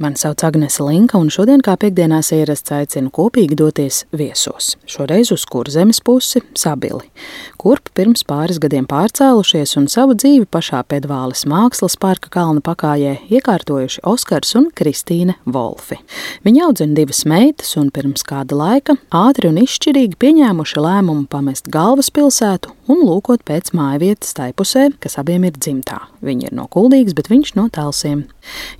Mani sauc Agnese Linka, un šodien, kā piekdienās ierasts, aicinu kopīgi doties viesos. Šoreiz uz kurzemes pusi - Sabili, kurp pirms pāris gadiem pārcēlušies un savu dzīvi pašā Pedvāles mākslas parka kalna pakājē iekārtojuši Oskars un Kristīne Volfi. Viņi audzina divas meitas un pirms kāda laika ātri un izšķirīgi pieņēmuši lēmumu pamest galvaspilsētu un lūkot pēc mājvietas tai pusē, kas abiem ir dzimtā. Viņi ir no Kuldīgas, bet viņš no Telsiem.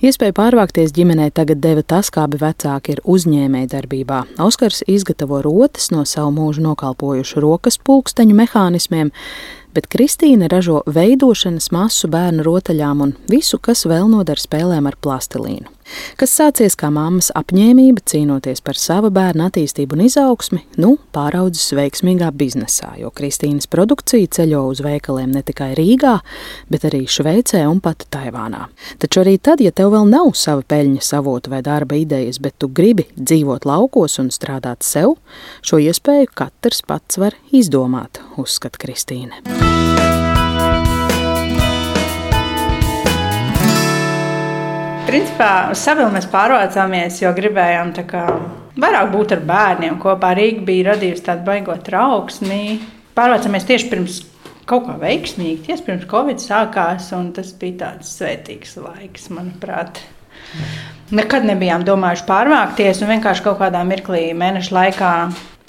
Iespēju pārvākties ģimenē tagad deva tas, kā abi vecāki ir uzņēmēji darbībā. Oskars izgatavo rotas no savu mūžu nokalpojušu rokas pulksteņu mehānismiem, bet Kristīne ražo veidošanas masu bērnu rotaļām un visu, kas vēl nodara spēlēm ar plastilīnu. Kas sācies kā mammas apņēmība cīnoties par sava bērna attīstību un izaugsmi, nu pāraudzis veiksmīgā biznesā, jo Kristīnas produkcija ceļo uz veikaliem ne tikai Rīgā, bet arī Šveicē un pat Taivānā. Taču arī tad, ja tev vēl nav sava peļņas avota vai darba idejas, bet tu gribi dzīvot laukos un strādāt sev, šo iespēju katrs pats var izdomāt, uzskata Kristīne. Principā uz Savilu mēs pārvācāmies, jo gribējām kā, vairāk būt ar bērniem. Kopā Rīga bija radījusi tādu baigot trauksmi. Pārvācāmies tieši pirms kaut kā veiksmīgi, tieši pirms Covid sākās, un tas bija tāds svētīgs laiks, manuprāt. Nekad nebijām domājuši pārvākties, un vienkārši kaut kādā mirklī, mēneša laikā,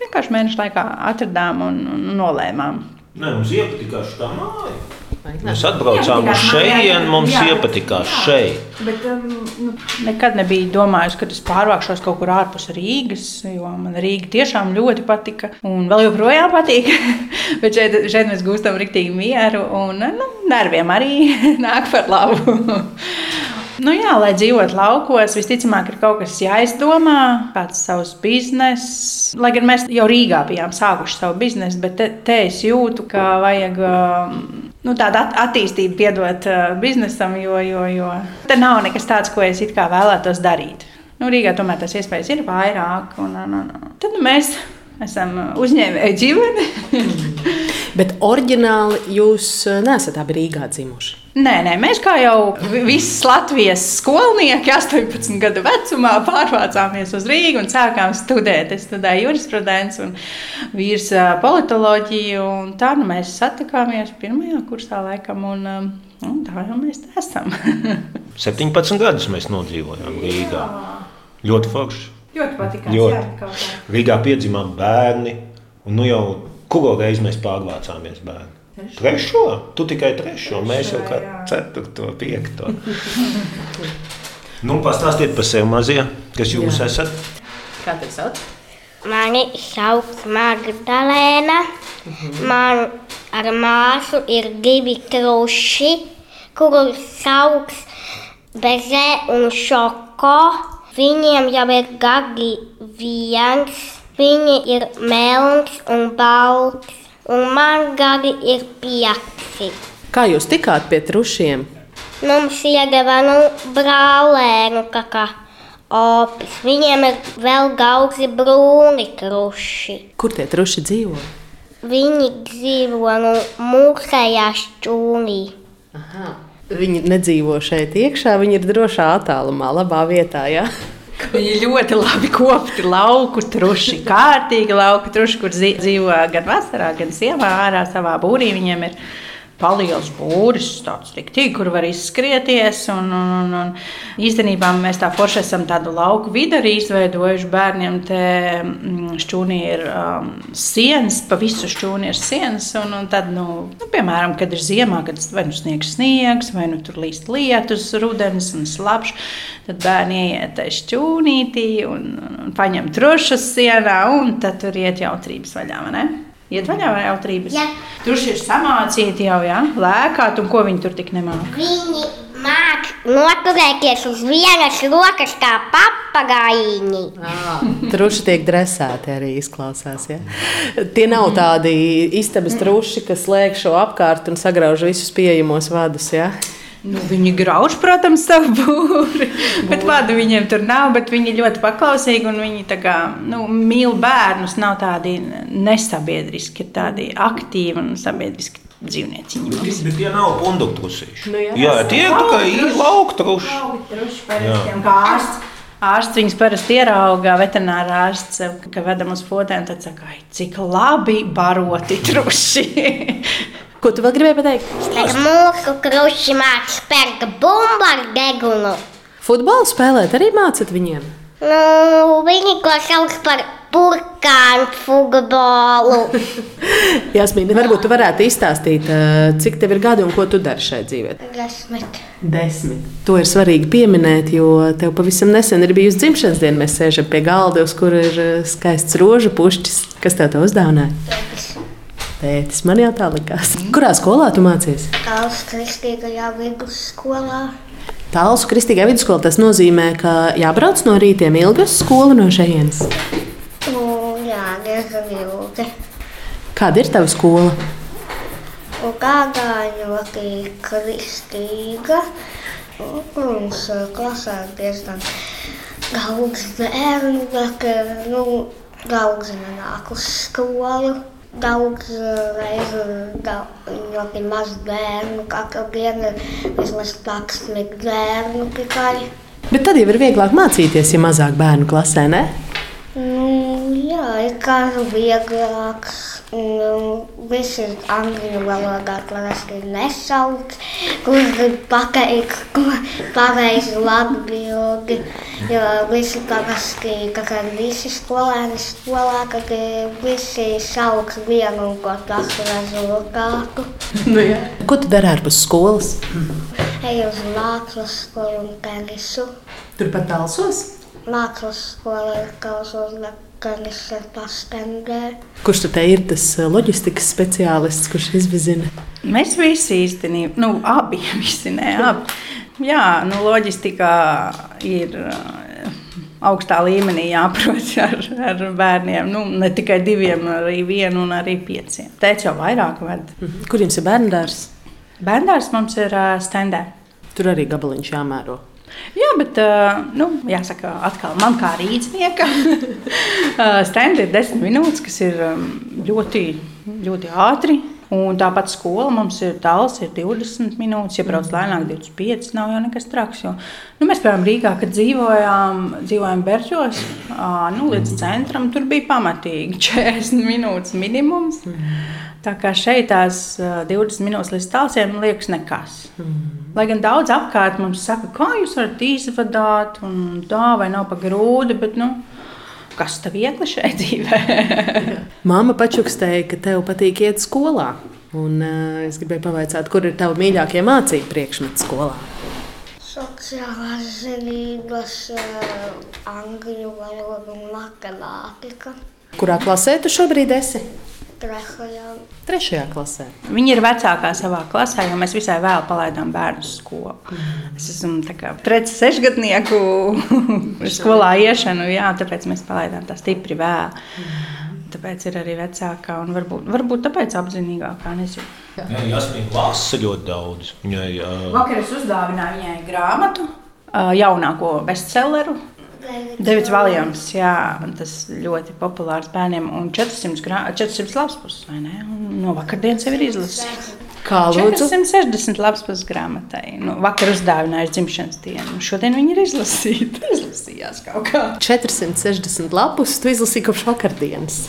vienkārši mēneša laikā atradām un, un nolēmām. Nē, mums iepatikās tā māja. Mēs atbraucām uz šejienu, mums jā, iepatikās jā, šeit. Bet, um, nu, nekad nebija domājis, ka es pārvākšos kaut kur ārpus Rīgas, jo man Rīga tiešām ļoti patika. Un vēl joprojām patīk. bet šeit, šeit mēs gūstam rīktīgi mieru un nu, nerviem arī nāk par labu. Nu jā, lai dzīvotu laukos, visticamāk, ir kaut kas jāizdomā, kāds savs bizness. Lai gan mēs jau Rīgā bijām sākuši savu biznesu, bet te, te es jūtu, ka vajag um, nu, tādu at attīstību piedot uh, biznesam, jo, jo, jo te nav nekas tāds, ko es vēlētos darīt. Nu, Rīgā tomēr tas iespējas ir vairāk. Un, un, un. Tad nu, mēs esam uzņēmēji ģimene. Bet oriģināli jūs uh, neesat abi Rīgā dzimuši. Nē, nē, mēs kā jau visas Latvijas skolnieki, 18 gadu vecumā, pārvācāmies uz Rīgu un sākām studēt. Es studēju jurisprudenci un vīrs politoloģiju. Un tā nu mēs satikāmies pirmajā kursā, laikam, un, un tā jau mēs esam. 17 gadus mēs nodzīvojām Rīgā. Ļoti forši. Ļoti patīkami. Rīgā piedzimām bērni, un nu jau kuru reizi mēs pārvācāmies bērni. Trešo? Tu tikai trešo, mēs jau kā ceturto, piekto. nu, pastāstiet par sevi mazie, kas jūs jā. esat. Kā tev sauc? Mani sauc Magdalēna. Uh -huh. Man ar māsu ir divi truši, kurus sauc Bezē un Šoko. Viņiem jau ir gadi viens. Viņi ir melns un balts un man gadi ir pieci. Kā jūs tikāt pie trušiem? Mums iedeva nu, brālēnu, kā, opis. Viņiem ir vēl gauzi brūni truši. Kur tie truši dzīvo? Viņi dzīvo nu, mūsējā šķūnī. Aha. Viņi nedzīvo šeit iekšā, viņi ir drošā attālumā, labā vietā. Ja? Viņi ļoti labi kopti lauku truši, kārtīgi lauku truši, kur dzīvo gan vasarā, gan ziemā ārā savā būrī. Viņiem ir liels būris, tāds riktīgi, kur var izskrieties. Un, un, un, un īstenībā mēs tā forši esam tādu lauku vidi arī izveidojuši bērniem. Te mm, šķūnī ir um, sienas, pa visu šķūni ir sienas. Un, un tad, nu, nu, piemēram, kad ir ziemā, kad vai nu sniegs sniegs, vai nu tur līst lietus, rudens un slapjš, tad bērni ieiet tajā šķūnītī un, un, un paņem trušas sienā, un tad tur iet jautrības vaļā. Iet vaļā vai autrības? Jā. Tur ir samācīti jau, jā, lēkāt, un ko viņi tur tik nemāk? Viņi māk noturēties uz vienas rokas kā papagaiņi. Truši tiek dresēti arī izklausās. Ja? Tie nav tādi istabas truši, kas lēk šo apkārt un sagrauž visus pieejamos vadus. Ja? Nu, viņi grauž, protams, savu būri. Bet vadu viņiem tur nav. Viņi ļoti paklausīgi un viņi kā, nu, mīl bērnus. Nav tādi nesabiedriski, tādi aktīvi un sabiedriski dzīvnieciņi. Bet, bet tie nav punduktrušīši. Nu, jā, jā, tie ir tikai lauktuši. Kā ārsts. Ārsts viņus parasti ierauga, veterinārā ārsts, kad vedam uz fotēm, tad saka, cik labi baroti truši. Ko tu vēl gribēji pateikt? Ar mūku kruši mācīt spēka bumbu ar degunu. Futbolu spēlēt arī mācīt viņiem? Nu, viņi ko sauc par burkānu futbolu. Jāsmīna, varbūt tu varētu izstāstīt, eh, cik tev ir gadi un ko tu dari šai dzīvē? Desmit. Desmit. To ir svarīgi pieminēt, jo tev pavisam nesen ir bijusi dzimšanas diena. Mēs sēžam pie galda, uz kura ir eh, skaists rožu pušķis. Kas tev to uzdāvināja? Tētis. Tētis man jau tā likās. Kurā skolā tu mācījies? Tāls kristīgajā vidusskolā. Tāls kristīgajā vidusskolā tas nozīmē, ka jābrauc no rītiem ilgi uz skolu no šejienes. Jā, diezgan ilgi. Kāda ir tava skola? Kādā ļoti kristīga. Mums klasē diezgan daudz bērnu, bet nu, daudz nenāk uz skolu. Daudz reizu ļoti maz bērnu, katru dienu vismaz taksmīgi bērnu tikai. Bet tad jau ir vieglāk mācīties, ja mazāk bērnu klasē, ne? Nu, jā, ir kā vieglāk. Nu, visi angļu valodā klasiski nesauc, kurš grib pateikt, pareizi atbildi. Jo visi klasiski, kā visi skolēni skolā, kad visi sauc vienu un ko tas rezultātu. Nu, jā. ko tu dari ārpus skolas? Eju uz mākslas skolu un tenisu. Turpat talsos? Mākslas skola ir kausos, ir pastendē. Kurš tad ir tas eh, loģistikas speciālists, kurš izvizina? Mēs visi īstenībā, nu, abi visi, ne, abi. Jā, nu, loģistikā ir eh, augstā līmenī jāprot ar, ar bērniem. Nu, ne tikai diviem, arī vienu un arī pieciem. Teicu jau vairāk ved. Mhm. Kur jums ir bērndārs? Bērndārs mums ir uh, stendē. Tur arī gabaliņš jāmēro. Jā, bet, nu, jāsaka, atkal man kā rīzniekam, stenda ir desmit minūtes, kas ir ļoti, ļoti ātri. Un tāpat skola mums ir tāls, ir 20 minūtes, ja brauc lēnāk, 25. Nav jau nekas traks. Jo, nu, mēs, piemēram, Rīgā, kad dzīvojām, dzīvojām Berģos, nu, līdz centram, tur bija pamatīgi 40 minūtes minimums. Tā kā šeit tās 20 minūtes līdz tālsiem liekas nekas. Lai gan daudz apkārt mums saka, kā jūs varat izvadāt, un tā vai nav pa grūti, bet, nu, kas tev viegli šajā dzīvē? Māma pačukstēja, ka tev patīk iet skolā. Un, uh, es gribēju pavaicāt, kur ir tavi mīļākie mācību priekšmeti skolā? Sociālās zinības, uh, angļu valoda un matemātika. Kurā klasē tu šobrīd esi? Trešajā. Trešajā klasē. Viņa ir vecākā savā klasē, jo mēs visai vēl palaidām bērnu skolu. Mm. Es esmu trešais sešgadnieku skolā iešanu, jā, tāpēc mēs palaidām tā stipri vēl. Mm. Tāpēc ir arī vecākā un varbūt, varbūt tāpēc apzinīgākā. Nezinu. Jā, Jasmīna lasa ļoti daudz. Viņai, uh... Vakar es uzdāvināju viņai grāmatu, uh, jaunāko bestselleru Davids Valjams, jā, tas ļoti populārs bērniem. Un 400, grā, 400 lapspuses, vai ne? Un no vakardienas jau ir izlasīts. Kā lūdzu? 460 lapspuses grāmatai. Nu, vakar uzdāvinājuši dzimšanas dienu. Šodien viņi ir izlasīti. Izlasījās kaut kā. 460 lapus tu izlasīji kopš vakardienas.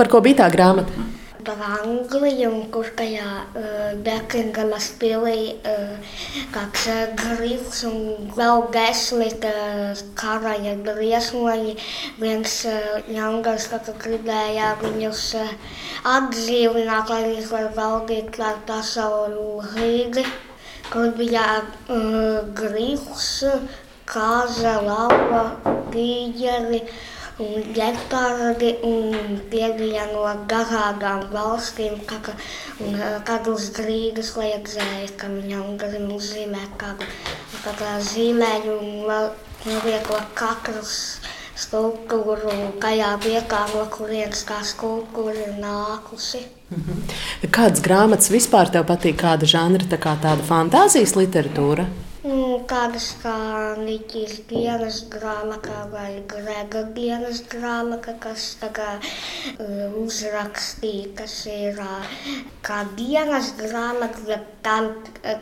Par ko bija tā grāmata? Par Angliju, kur tajā uh, Bekingamas pilī uh, kāds uh, grifs un vēl desmit uh, karaļa briesmoņi. Viens uh, jaungars, kas gribēja viņus uh, atdzīvināt, lai viņi var valdīt ar pasaulu hīdi, kur bija uh, grifs, kāza, lava, tīģeri un ģepardi, un bija no dažādām valstīm, kā, un kad uz grīdas liekzēja, ka viņam grib uzzīmēt kādu, kādā zīmēju, un liekot katrus skulptūru, kajā vietā, no kurienes tā skulptūra ir nākusi. Mhm. Kādas grāmatas vispār tev patīk? Kāda žanra, tā kā tāda fantāzijas literatūra? Tādas kā Niķis dienas grāmata vai Grega dienas grāmata, kas kā, uh, uzrakstītas ir uh, kā dienas grāmata, bet tam,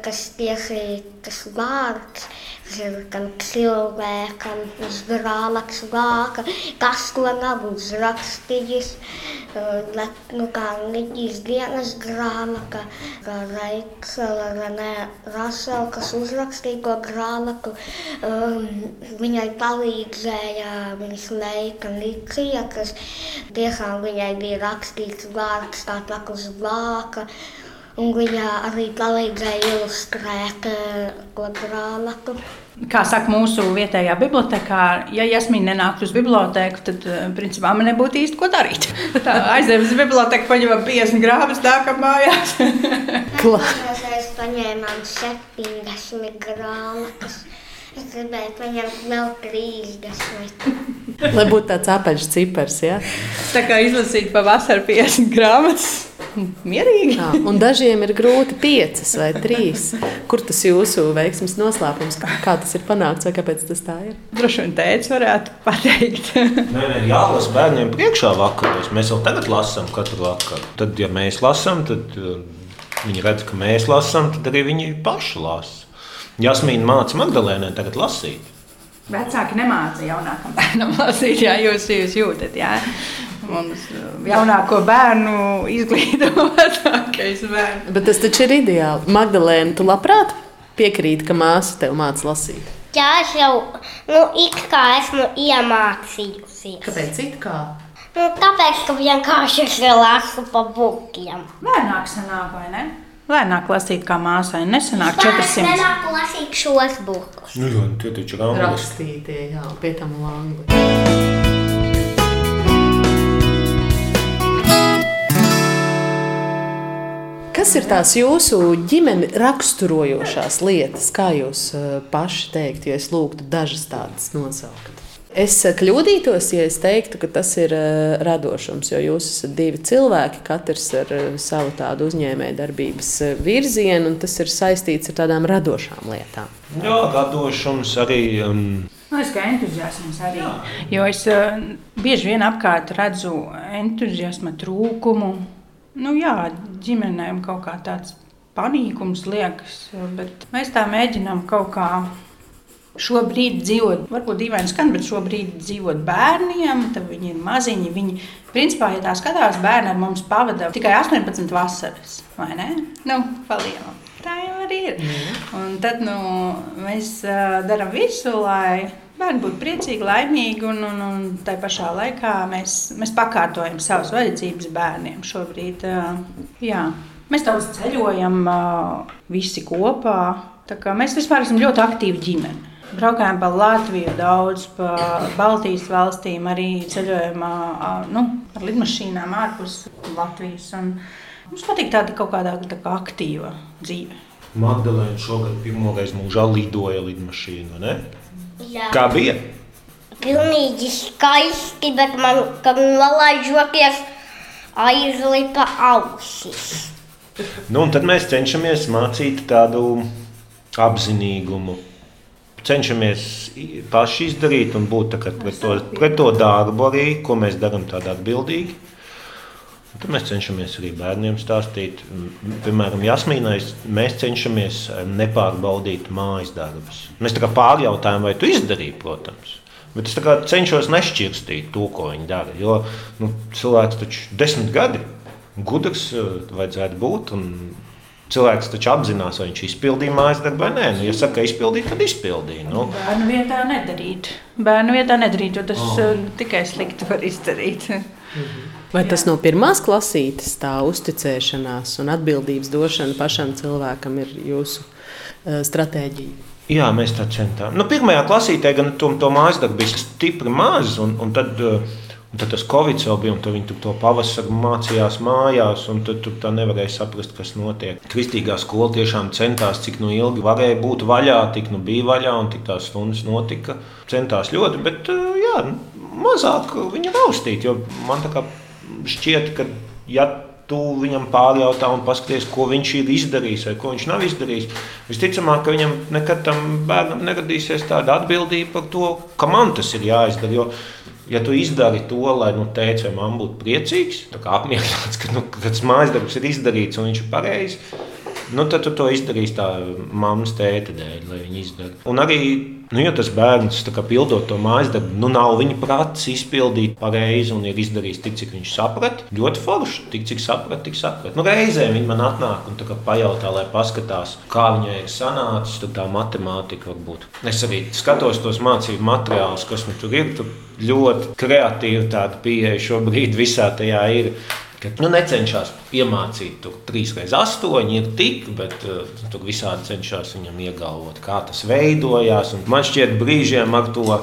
kas tieši tas vārds ir tam cilvēkam uz grāmatas vāka, kas to nav uzrakstījis. Bet, nu, kā Niķis dienas grāmata, kā Reiksela Renē Rasela, kas uzrakstīja to grāmatu, um, viņai palīdzēja viņas meita Nicija, kas tiešām viņai bija rakstīts vārds tā tā uz vāka. Un viņa arī palīdzēja ilustrēt to grāmatu. Kā saka mūsu vietējā bibliotekā, ja Jasmīna nenāktu uz biblioteku, tad principā man nebūtu īsti ko darīt. Tā aizējām uz biblioteku, paņēmām 50 grāmatas, kā mājās. Mēs paņēmām 70 grāmatas. Es gribēju paņemt vēl 30. Lai būtu tāds apaļš cipars. Ja? Tā kā izlasīt pavasarī 50 grāmatas. Mierīgi. Jā, un dažiem ir grūti piecas vai trīs. Kur tas jūsu veiksmes noslēpums? Kā tas ir panākts vai kāpēc tas tā ir? Droši vien teicis, varētu pateikt. nē, nē, jālasa bērniem priekšā vakaros. Mēs jau tagad lasām katru vakaru. Tad, ja mēs lasām, tad uh, viņi redz, ka mēs lasām, tad arī viņi paši lasa. Jasmīna māca Magdalēnai tagad lasīt. Vecāki nemāca jaunākam bērnam lasīt, jā, jūs, jūs jūtat. Jā. Mums jaunāko bērnu izglīto vecākais bērns. Bet tas taču ir ideāli. Magdalēna, tu labprāt piekrīti, ka māsa tev māca lasīt? Jā, es jau nu, it kā esmu iemācījusies. Kāpēc it kā? Nu, tāpēc, ka vienkārši es lasu pa bukiem. Lēnāk sanāk, vai ne? Lēnāk lasīt kā māsai. Nesenāk 400. Lēnāk lasīt šos bukus. Nu, jā, tie taču ir angļu. Rakstītie, jā, pie tam langli. Kas ir tās jūsu ģimeni raksturojošās lietas, kā jūs eh, paši teikt, ja es lūgtu dažas tādas nosaukt? Es eh, kļūdītos, ja es teiktu, ka tas ir eh, radošums, jo jūs esat divi cilvēki, katrs ar savu tādu uzņēmējdarbības virzienu, un tas ir saistīts ar tādām radošām lietām. Jā, radošums arī. Um, Nu, es kā entuziasms arī. Jo es uh, bieži vien apkārt redzu entuziasma trūkumu. Nu, jā, ģimenēm kaut kā tāds panīkums liekas, bet mēs tā mēģinām kaut kā šobrīd dzīvot, varbūt dīvaini skan, bet šobrīd dzīvot bērniem, tad viņi ir maziņi. Viņi, principā, ja tā skatās, bērni ar mums pavada tikai 18 vasaras, vai ne? Nu, palielam. Tā jau arī ir. Un tad nu, mēs uh, darām visu, lai bērni būtu priecīgi, laimīgi, un, un, un tā pašā laikā mēs, mēs pakārtojam savas vajadzības bērniem šobrīd. Uh, jā. Mēs daudz ceļojam, uh, visi kopā. Mēs vispār esam ļoti aktīvi ģimene. Braukājām pa Latviju, daudz pa Baltijas valstīm, arī ceļojam nu, ar lidmašīnām ārpus Latvijas. Un mums patīk tāda kaut kāda tā kā aktīva dzīve. Magdalēna šogad pirmo reizi mūžā lidoja lidmašīnu. Ne? Jā. Kā bija? Pilnīgi skaisti, bet man, nolaižoties, aizlipa ausis. Nu, un tad mēs cenšamies mācīt tādu apzinīgumu. Cenšamies paši izdarīt un būt pret to, pret to darbu, arī, ko mēs darām tādā atbildīgi. Un tad mēs cenšamies arī bērniem stāstīt. Piemēram, Jasmīnai mēs cenšamies nepārbaudīt mājas darbus. Mēs tā kā pārjautājam, vai tu izdarīji, protams. Bet es cenšos nešķirstīt to, ko viņi dara. Jo nu, cilvēks taču desmit gadi gudrs vajadzētu būt. Cilvēks taču apzinās, vai viņš izpildīja mājas darbu vai nē. Nu, ja saka, ka izpildīja, tad izpildīja. Nu. Bērnu vietā nedarīt. Bērnu vietā nedarīt, jo tas oh. tikai slikti var izdarīt. Vai tas no pirmās klasītes tā uzticēšanās un atbildības došana pašam cilvēkam ir jūsu uh, stratēģija? Jā, mēs tā centāmies. Nu, pirmajā klasītē gan to, to mājas darbu bija stipri maz, un, un tad, un tad tas Covid jau bija, un viņi tur to pavasaru mācījās mājās, un tad tur tā nevarēja saprast, kas notiek. Kristīgā skola tiešām centās, cik nu ilgi varēja būt vaļā, tik nu bija vaļā, un tik tās stundas notika. Centās ļoti, bet jā, mazāk viņa raustīt, jo man tā kā šķiet, ka ja tu viņam pārjautā un paskaties, ko viņš ir izdarījis vai ko viņš nav izdarījis. Visticamāk, ka viņam nekad tam bērnam neradīsies tāda atbildība par to, ka man tas ir jāizdara. Ja tu izdari to, lai nu, teicis vai mamma būtu priecīgs, apmierināts, ka nu, tas mājas darbs ir izdarīts un viņš ir pareizs, nu, tad tu to izdarīsi tā mammas tēta dēļ, lai viņi izdara. Un arī, nu, ja tas bērns kā, pildot to mājas darbu, nu, nav viņa prāts izpildīt pareizi un ir izdarījis tik, cik viņš saprata, ļoti forši. Tik, cik saprata, tik saprata. Nu, reizē viņi man atnāk un kā, pajautā, lai paskatās, kā viņai ir sanācis, tā matemātika varbūt. Es arī skatos tos mācību materiālus, kas nu tur ir. Tur ļoti kreatīva tāda pieeja šobrīd visā tajā ir. Ka, nu, necenšas iemācīt to 3,8 ir tik, bet uh, tur visādi cenšas viņam iegalvot, kā tas veidojās. Un man šķiet, brīžiem ar to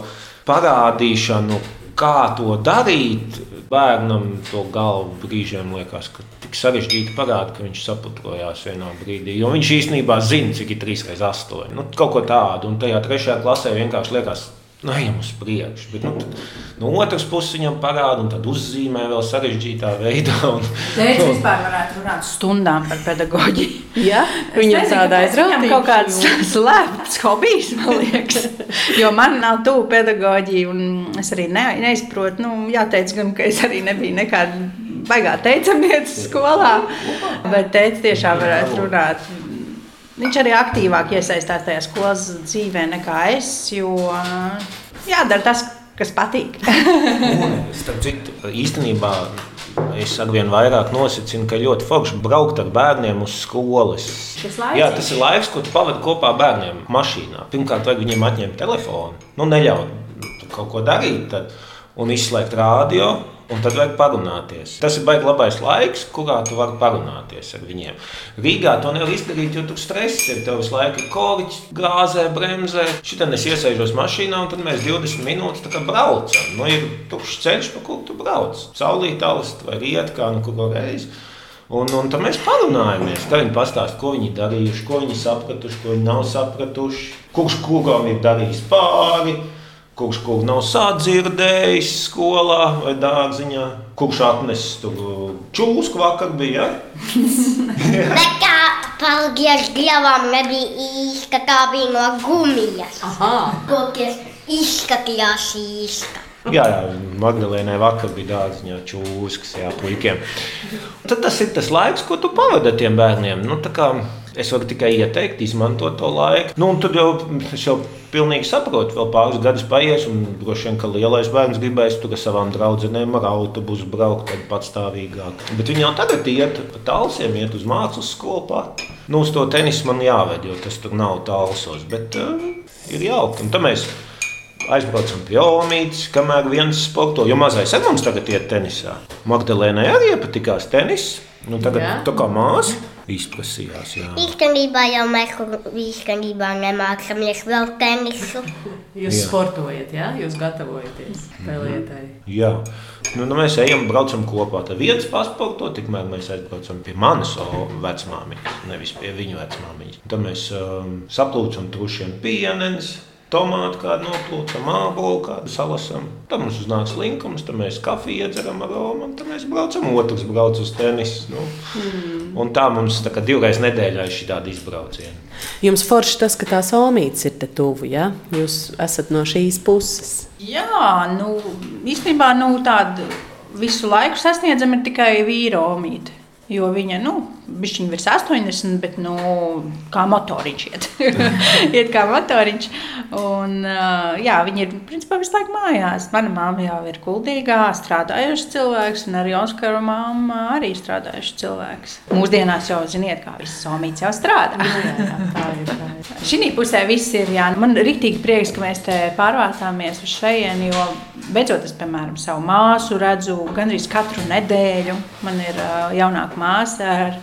parādīšanu, kā to darīt, bērnam to galvu brīžiem liekas, ka tik sarežģīti parāda, ka viņš saputrojās vienā brīdī. Jo viņš īstenībā zina, cik ir 3,8. Nu, kaut ko tādu, un tajā trešajā klasē vienkārši liekas, nu, ejam uz priekšu. Bet, nu, tad, no otras puses viņam parāda, un tad uzzīmē vēl sarežģītā veidā. Un, Teicis, nu, vispār varētu runāt stundām par pedagoģiju. Ja? Viņam tāda aizrautība. Viņam kaut kāds slēpts hobijs, man liekas. Jo man nav tuvu pedagoģija, un es arī ne, neizprotu, nu, jāteic gan, ka es arī nebiju nekāda baigā teicamietas skolā, bet teica tiešām varētu runāt Viņš arī aktīvāk iesaistās tajā skolas dzīvē nekā es, jo jādara tas, kas patīk. Starp citu, īstenībā es arvien vairāk nosacinu, ka ļoti forši braukt ar bērniem uz skolas. Jā, tas ir laiks, ko tu pavadi kopā ar bērniem mašīnā. Pirmkārt, vajag viņiem atņemt telefonu, nu, neļaut kaut ko darīt tad, un izslēgt rādio. Un tad vajag parunāties. Tas ir baigi labais laiks, kurā tu vari parunāties ar viņiem. Rīgā to nevar izdarīt, jo tur stress ir. Tev visu laiku ir koriķis, gāzē, bremzē. Šitā es iesaistos mašīnā, un tad mēs 20 minūtes braucam. Nu, ir tukšs ceļš, pa kuru tu brauc. Saulīt, alst vai riet kā nu kuru reizi. Un, un tad mēs parunājamies. Tad viņi pastāsta, ko viņi darījuši, ko viņi sapratuši, ko viņi nav sapratuši, kurš kuram ir darījis pāri kurš kaut ko nav sadzirdējis skolā vai dārziņā, kurš atnesis tur čūsku vakar bija. Ja? Nekā paldies Dievam nebija īsta, tā bija no gumijas. Kokies izskatījās īsta. Jā, jā Magdalēnai vakar bija dārziņā čūskas, jā, puikiem. Tad tas ir tas laiks, ko tu pavadi ar tiem bērniem. Nu, Es varu tikai ieteikt, izmantot to laiku. Nu, tad jau es jau pilnīgi saprotu, vēl pāris gadus paies, un droši vien, ka lielais bērns gribēs tur ar savām draudzenēm ar autobusu braukt patstāvīgāk. Bet viņi jau tagad iet pa tālsiem, iet uz mākslas skolu pat. Nu, uz to tenisu man jāved, jo tas tur nav tālsos, bet uh, ir jauki. Un tad mēs aizbraucam pie Olimītas, kamēr viens sporto, jo mazais ar mums tagad iet tenisā. Magdalēnai arī iepatikās tenis. Nu, tagad jā. tā kā māsa izprasījās. Jā. Īstenībā jau mēs īstenībā nemācāmies vēl tenisu. Jūs jā. sportojat, jā? Jūs gatavojaties spēlētai. Jā. Nu, nu, mēs ejam, braucam kopā. Tad viens pasporto, tikmēr mēs aizbraucam pie manas vecmāmiņas, nevis pie viņu vecmāmiņas. Tad mēs um, saplūcam trušiem pienenes tomātu, kādu noplūcam, mākslinieci, kādu salasam. Tad mums uznāca linkums, tad mēs kafiju iedzeram ar Romu, un tad mēs braucam, otrs brauc uz tenisu. Nu. Mm. Un tā mums tā divreiz nedēļā ir šī tāda izbrauciena. Jums forši tas, ka tās omītes ir te tuvu, ja? Jūs esat no šīs puses. Jā, nu, īstenībā nu, tāda visu laiku sasniedzama ir tikai vīra omīte. Jo viņa, nu, Bišķiņš virs 80, bet nu, kā motoriņš iet. iet kā motoriņš. Un, jā, viņi ir principā visu laiku mājās. Mana māma jau ir kuldīgā, strādājuši cilvēks, un arī Oskara māma arī strādājuši cilvēks. Mūsdienās jau ziniet, kā viss somīts jau strādā. jā, jā, tā ir, tā ir. Šī pusē viss ir, jā, man ir rīktīgi prieks, ka mēs te pārvācāmies uz šejieni, jo beidzot es, piemēram, savu māsu redzu gandrīz katru nedēļu. Man ir jaunāka māsa ar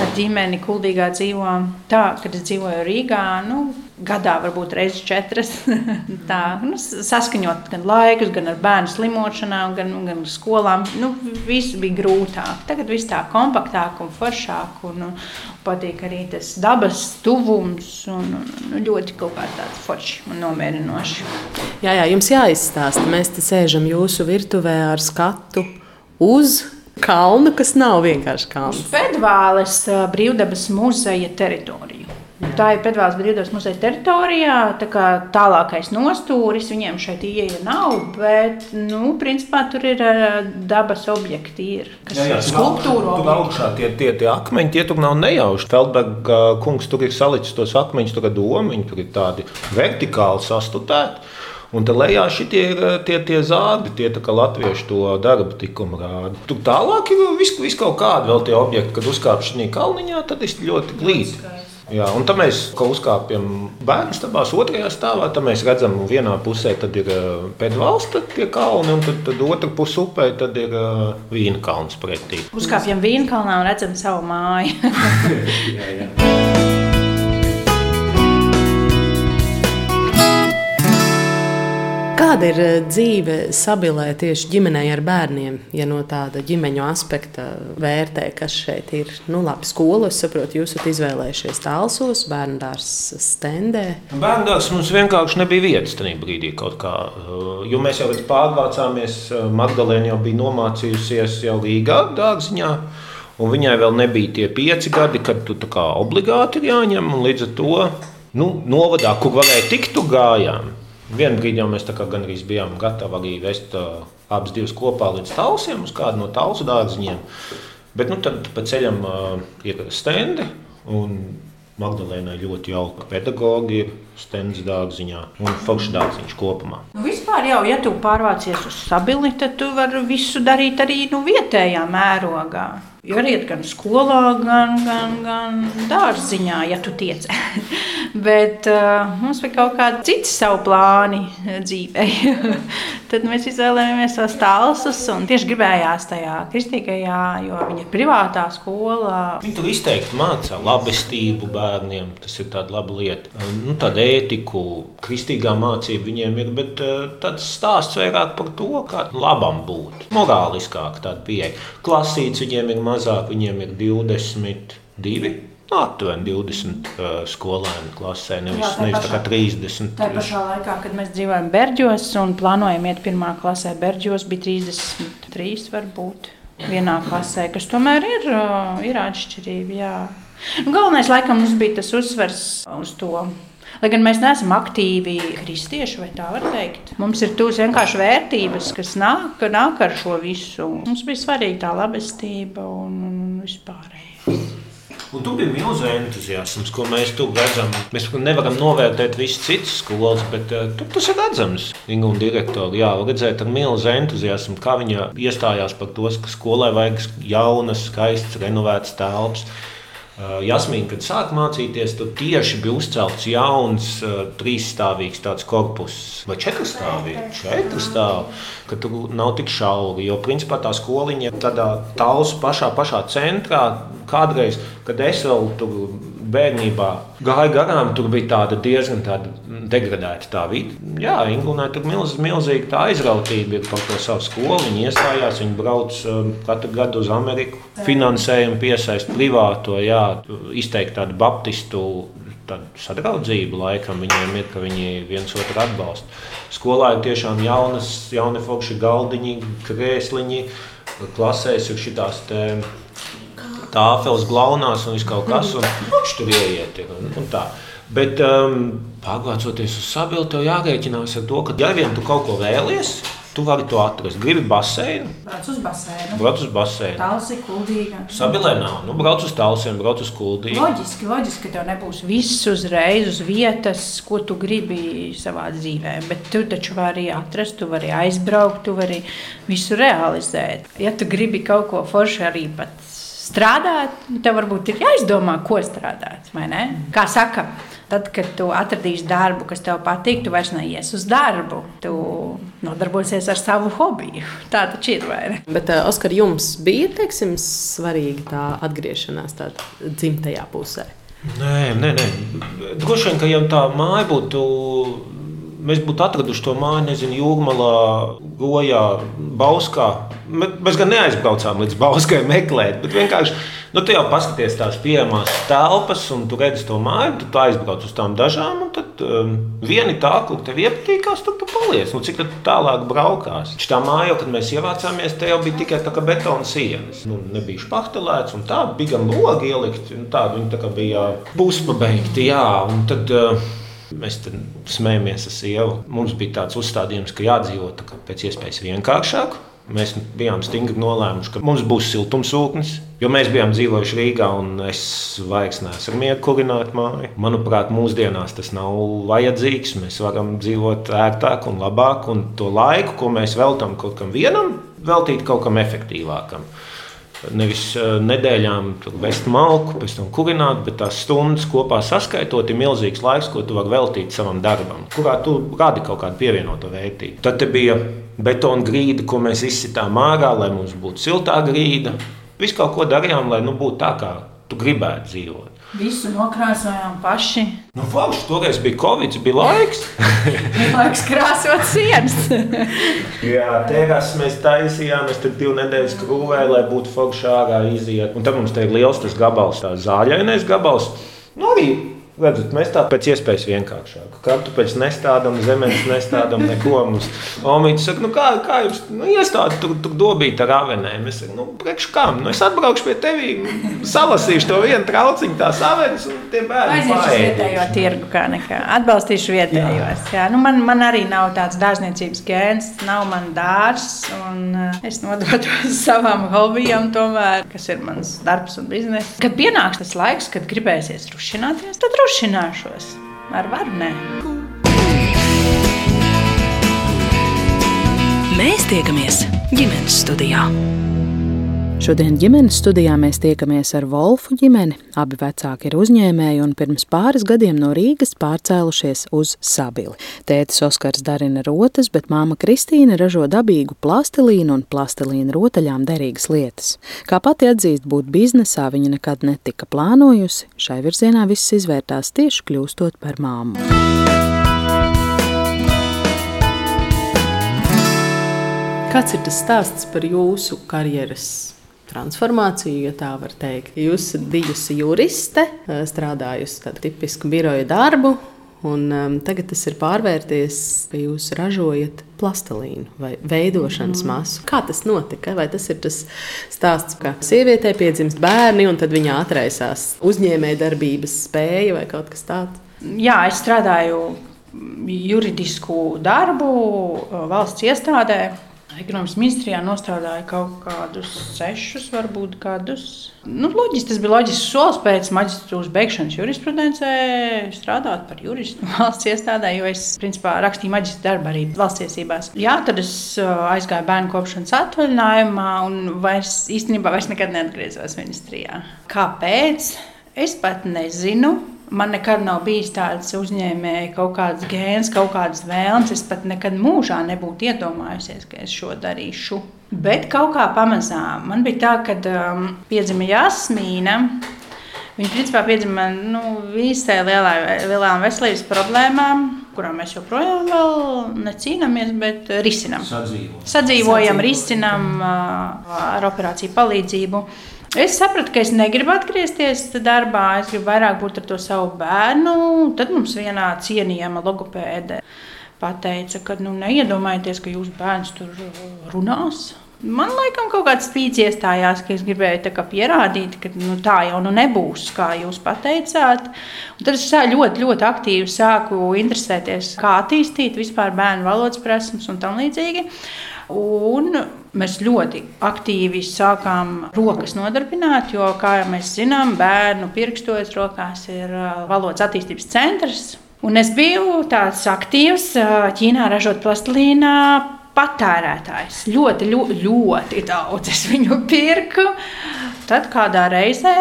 ar ģimeni Kuldīgā dzīvo tā, kad es dzīvoju Rīgā. Nu, gadā, varbūt reizes četras. Tā nu, saskaņot gan laikus, gan ar bērnu slimošanām, gan, gan skolām. Nu, viss bija grūtāk. Tagad viss tā kompaktāk un foršāk. Un, un patīk arī tas dabas tuvums. Un, un, ļoti kaut kā tāds foršs un nomierinošs. Jā, jā, jums jāizstāsta. Mēs te sēžam jūsu virtuvē ar skatu uz kalnu, kas nav vienkārši kalns. Fedvāles brīvdabas muzeja teritorija. Tā ir Pēdējās brīvdabas muzeja teritorijā. Tā tālākais nostūris viņiem šeit ieeja nav, bet, nu, principā tur ir dabas objekti. Ir, kas jā, jā, skulptūra. Tur augšā tie, tie, tie akmeņi, tie tur nav nejauši. Feldberga kungs tur ir salicis tos akmeņus, tur ir domiņi, tur ir tādi vertikāli sastutēti. Un tad lejā šitie ir eh, tie, tie zādi, tie latviešu to darbu tikumu rāda. Tur tālāk ir viss vis kaut kādi vēl tie objekti, kad uzkāpš šī kalniņā, tad ir ļoti glīti. Jā, un tad mēs uzkāpjam bērnu stāvā, otrajā stāvā. Tad mēs redzam, ka vienā pusē ir eh, pēdvalsts, tie kalni, un tad, tad otrā pusē upē ir uh, vīna kalns pretī. Uzkāpjam vīna kalnā un redzam savu māju. jā, jā. Kāda ir eh, dzīve sabilē tieši ģimenei ar bērniem, ja no tāda ģimeņu aspekta vērtē, kas šeit ir? Nu, labi, skolu es saprotu, jūs esat izvēlējušies tālsos, bērnu dārza stendē. Bērnu dārzs mums vienkārši nebija vietas tajā brīdī kaut kā, eh, jo mēs jau pārvācāmies, eh, Magdalēna jau bija nomācījusies jau Rīgā dārziņā. Un viņai vēl nebija tie pieci gadi, kad tu obligāti ir jāņem. Līdz ar to nu, novadā, kur varēja tikt, tu gājām. Vienu brīdi jau mēs gandrīz bijām gatavi arī vest uh, abas divas kopā līdz tausiem, uz kādu no tausu dārziņiem. Bet nu, tad pa ceļam uh, ir stendi. Magdalēnai ļoti jauka pedagoģa ir stends dārziņā un forša dārziņš kopumā. Nu, vispār jau, ja tu pārvācies uz sabili, tad tu vari visu darīt arī nu, vietējā mērogā. Iet gan skolā, gan, gan, gan dārziņā, ja tu tiec. Bet uh, mums bija kaut kādi citi savu plāni dzīvē. Tad mēs izvēlējāmies tos tālsus un tieši gribējās tajā kristīgajā, jo viņa ir privātā skolā. Viņa tur izteikti mācā labestību bērniem. Tas ir tāda laba lieta. Nu, tāda ētiku, kristīgā mācība viņiem ir, bet uh, tāds stāsts vairāk par to, kā labam būt. Morāliskāk tāda pieeja. Klasīts viņiem ir mazāk, viņiem ir 22. Nu, aptuveni 20 uh, skolēnu klasē, nevis, Jā, nevis pašā, 30. Tā pašā laikā, kad mēs dzīvojam Berģos un plānojam iet pirmā klasē, Berģos bija 33 varbūt vienā klasē, kas tomēr ir, uh, ir atšķirība. Jā. Galvenais, laikam, mums bija tas uzsvers uz to. Lai gan mēs neesam aktīvi kristieši, vai tā var teikt, mums ir tūs vienkārši vērtības, kas nāk, nāk ar šo visu. Mums bija svarīga tā labestība un, un vispārējais. Un tur bija milzīgs entuziasms, ko mēs tur redzam. Mēs nevaram novērtēt visas citas skolas, bet uh, tur tas ir redzams. Inga un direktori, jā, redzēt ar milzīgu entuziasmu, kā viņa iestājās par to, ka skolai vajag jaunas, skaistas, renovētas telpas. Uh, Jasmīna, kad sāka mācīties, tad tieši bija uzcelts jauns, uh, trīsstāvīgs tāds korpus, vai četrstāvīgs, četrstāvīgs, ka tur nav tik šauri. Jo principā tā skoliņa tādā tālus pašā, pašā centrā. Kādreiz, kad es vēl tur bērnībā gāju garām, tur bija tāda diezgan tāda degradēta tā vide. Jā, Ingūnai tur milz, milzīga tā aizrautība ir par to savu skolu. Viņi iestājās, viņi brauc um, katru gadu uz Ameriku, finansējumu piesaist privāto, jā, izteikt tādu baptistu sadraudzību laikam viņiem ir, ka viņi viens otru atbalsta. Skolā ir tiešām jaunas, jauni forši galdiņi, krēsliņi, klasēs ir šitās te tāfeles glaunās un viss kaut kas, un viņš tur ieiet. Un, un tā. Bet um, pārvācoties uz sabiedrību, tev jārēķinās ar to, ka ja vien tu kaut ko vēlies, Tu vari to atrast. Gribi baseinu? Brauc uz baseinu. Brauc uz baseinu. Tāls ir kuldīga. Sabilē nav. Nu, brauc uz tālsiem, brauc uz kuldīgu. Loģiski, loģiski, ka tev nebūs viss uzreiz uz vietas, ko tu gribi savā dzīvē. Bet tu taču vari atrast, tu vari aizbraukt, tu vari visu realizēt. Ja tu gribi kaut ko forši arī pat strādāt, tev varbūt ir jāizdomā, ko strādāt. Kā saka, tad, kad tu atradīsi darbu, kas tev patīk, tu vairs neies uz darbu. Tu nodarbosies ar savu hobiju. Tā taču ir. Bet, uh, Oskar, jums bija teiksim, svarīga tā atgriešanās tādā dzimtajā pusē? Nē, nē, nē. Droši vien, ka jau tā māja būtu. Mēs būtu atraduši to māju, nezinu, jūrmalā, gojā, bauskā. Mēs gan neaizbraucām līdz bauskai meklēt, bet vienkārši Nu, tu jau paskaties tās pieejamās telpas, un tu redzi to māju, tu aizbrauc uz tām dažām, un tad um, viena tā, kur tev iepatīkās, tur tu paliec. Nu, cik tālāk braukās? Tā māja, kad mēs ievācāmies, te jau bija tikai tā kā betona sienas. Nu, nebija špahtelēts, un tā bija gan logi ielikt, un tā viņi tā kā bija puspabeigti. Jā, un tad, uh, Mēs smējamies ar sievu. Mums bija tāds uzstādījums, ka jādzīvo pēc iespējas vienkāršāk. Mēs bijām stingri nolēmuši, ka mums būs siltumsūknis, Jo mēs bijām dzīvojuši Rīgā, un es vairs neesmu mieru kurināt māju. Manuprāt, mūsdienās tas nav vajadzīgs. Mēs varam dzīvot ērtāk un labāk, un to laiku, ko mēs veltam kaut kam vienam, veltīt kaut kam efektīvākam. Nevis uh, nedēļām vest malku, pēc tam kurināt, bet tās stundas kopā saskaitot ir milzīgs laiks, ko tu vari veltīt savam darbam, kurā tu radi kaut kādu pievienoto vērtību. Tad bija betona grīda, ko mēs izsitām ārā, lai mums būtu siltā grīda. Visu kaut ko darījām, lai nu, būtu tā, kā tu gribētu dzīvot. Visu nokrāsojām paši. Nu, Falks, toreiz bija Covid, bija laiks. laiks krāsot sienas. Jā, tērās mēs taisījām, mēs tur divu nedēļu skrūvēju, lai būtu forši ārā iziet. Un tad mums te ir liels tas gabals, tā zāļainais gabals. Nu, arī Redzat, mēs tā pēc iespējas vienkāršāk. Kartupeļus nestādām, zemes nestādām, neko. Mums Omīts saka, nu kā, kā jums nu, iestādi tur, tur dobīt ar avenēm? Es saku, nu, priekš kam? Nu, es atbraukšu pie tevis, salasīšu to vienu trauciņu, tās avenes un tie bērni. Aiziešu vietējo tirgu kā nekā. Atbalstīšu vietējos. Jā. Jā, nu, man, man arī nav tāds dārzniecības gēns, nav man dārs, un uh, es nodotos savam hobijam tomēr, kas ir mans darbs un bizness. Kad pienāks tas laiks, kad gribēsies rušināties, tad uzdrošināšos. Ar varu nē. Mēs tiekamies ģimenes studijā. Šodien ģimenes studijā mēs tiekamies ar Wolfu ģimeni. Abi vecāki ir uzņēmēji un pirms pāris gadiem no Rīgas pārcēlušies uz Sabili. Tētis Oskars darina rotas, bet māma Kristīna ražo dabīgu plastilīnu un plastilīnu rotaļām derīgas lietas. Kā pati atzīst būt biznesā, viņa nekad netika plānojusi. Šai virzienā viss izvērtās tieši kļūstot par māmu. Kāds ir tas stāsts par jūsu karjeras transformāciju, ja tā var teikt. Jūs esat bijusi juriste, strādājusi tādu tipisku biroja darbu. Un, um, tagad tas ir pārvērties, ka jūs ražojat plastelīnu vai veidošanas mm. masu. Kā tas notika? Vai tas ir tas stāsts, ka sievietē piedzimst bērni un tad viņa atraisās uzņēmējdarbības spēja vai kaut kas tāds? Jā, es strādāju juridisku darbu valsts iestādē, Ekonomikas ministrijā nostādīja kaut kādus sešus, varbūt gadus. Nu, loģiski, tas bija loģisks solis pēc maģistrātas beigšanas jurisprudencē, strādāt par juristu valsts iestādē, jo es principā rakstīju maģistra darbu arī valsts tiesībās. Jā, tad es uh, aizgāju bērnu kopšanas atvaļinājumā un vairs, īstenībā vairs nekad neatgriezos ministrijā. Kāpēc? Es pat nezinu. Man nekad nav bijis tāds uzņēmējs, kaut kāds gēns, kaut kādas vēlmes. Es pat nekad mūžā nebūtu iedomājusies, ka es šo darīšu. Bet kaut kā pamazām man bija tā, ka um, piedzima Jasmīna. Viņa principā piedzima nu, visai lielā, lielām veselības problēmām, kurām mēs joprojām necīnāmies, bet risinām. Sadzīvojam, Sadzīvojam risinām uh, ar operāciju palīdzību. Es sapratu, ka es negribu atgriezties darbā, es gribu vairāk būt ar to savu bērnu. Tad mums vienā cienījama logopēde pateica, ka nu, neiedomājieties, ka jūsu bērns tur runās. Man laikam kaut kāds spīdzi iestājās, ka es gribēju pierādīt, ka nu, tā jau nu nebūs, kā jūs pateicāt. Un tad es ļoti, ļoti aktīvi sāku interesēties, kā attīstīt vispār bērnu valodas prasmes un tam līdzīgi. Un mēs ļoti aktīvi sākām rokas nodarbināt, jo, kā jau mēs zinām, bērnu pirkstos rokās ir valodas attīstības centrs. Un es biju tāds aktīvs Ķīnā ražot plastilīnā patērētājs. Ļoti, ļoti, ļoti daudz es viņu pirku. Tad kādā reizē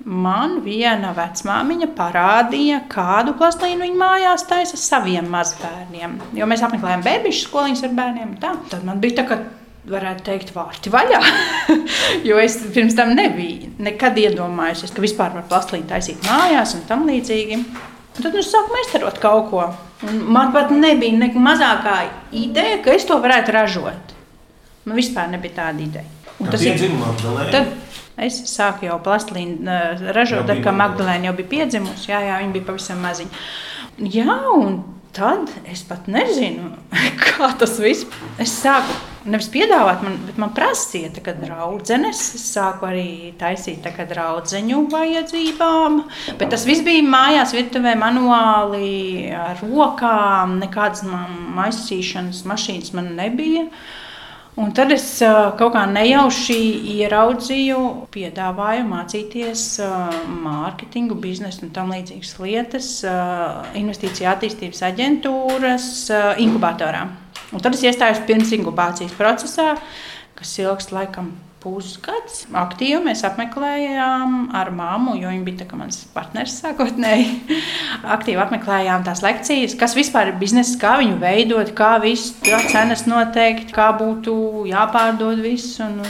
Man viena vecmāmiņa parādīja, kādu plastīnu viņa mājās taisa saviem mazbērniem. Jo mēs apmeklējām bērnu skoliņas ar bērniem. Tā. Tad man bija tā, ka varētu teikt, vārti vaļā. jo es pirms tam nebiju nekad iedomājusies, ka vispār var plastelīnu taisīt mājās un tam līdzīgi. Un tad es sāku meistarot kaut ko. Un man pat nebija ne mazākā ideja, ka es to varētu ražot. Man vispār nebija tāda ideja. Un tas ir. Tad es sāku jau plastelīnu uh, ražot, tad, kad Magdalēna jau bija piedzimusi. Jā, jā, viņa bija pavisam maziņa. Jā, un tad es pat nezinu, kā tas viss. Es sāku nevis piedāvāt, man, bet man prasīja draudzenes. Es sāku arī taisīt draudzeņu vajadzībām. Bet tas viss bija mājās, virtuvē, manuāli, ar rokām. Nekādas maisīšanas mašīnas man nebija. Un tad es kaut kā nejauši ieraudzīju, piedāvāju mācīties mārketingu, biznesu un tam līdzīgas lietas investīcija attīstības aģentūras inkubatorā. Un tad es iestājos pirms inkubācijas procesā, kas ilgst laikam pusgads. Aktīvi mēs apmeklējām ar māmu, jo viņa bija mans partneris sākotnēji. Aktīvi apmeklējām tās lekcijas, kas vispār ir biznesa, kā viņu veidot, kā visu cenas noteikt, kā būtu jāpārdod viss. Un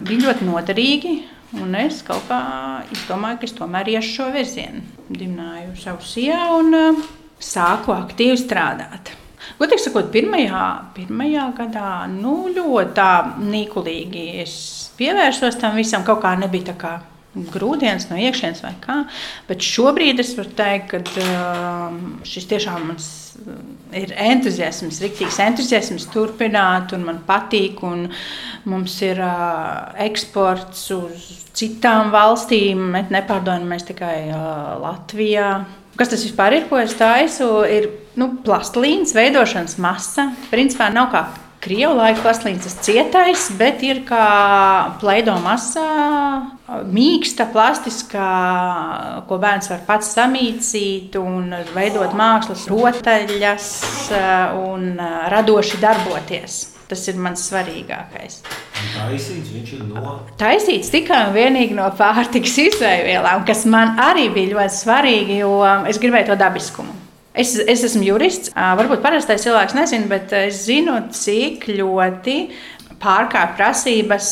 bija ļoti noderīgi. Un es kaut kā izdomāju, ka es tomēr iešu šo virzienu. Dibināju savu sievu un uh, sāku aktīvi strādāt. Godīgi sakot, pirmajā, pirmajā gadā nu, ļoti nīkulīgi es pievērsos tam visam. Kaut kā nebija tā kā grūdienis no iekšienes vai kā. Bet šobrīd es varu teikt, ka uh, šis tiešām mans uh, ir entuziasms, rīktīgs entuziasms turpināt, un man patīk. Un mums ir uh, eksports uz citām valstīm, bet nepārdodamies tikai uh, Latvijā. Kas tas vispār ir, ko es taisu? Ir nu, plastelīnas veidošanas masa. Principā nav kā Krievu laika plastelīns, tas cietais, bet ir kā plaido masā, mīksta, plastiskā, ko bērns var pats samīcīt un veidot mākslas rotaļas un radoši darboties. Tas ir mans svarīgākais. Taisīts viņš ir no. Taisīts tikai un vienīgi no pārtikas izvēlēm, kas man arī bija ļoti svarīgi, jo es gribēju to dabiskumu. Es, es esmu jurists. Varbūt parastais cilvēks nezina, bet es zinu, cik ļoti pārkāpj prasības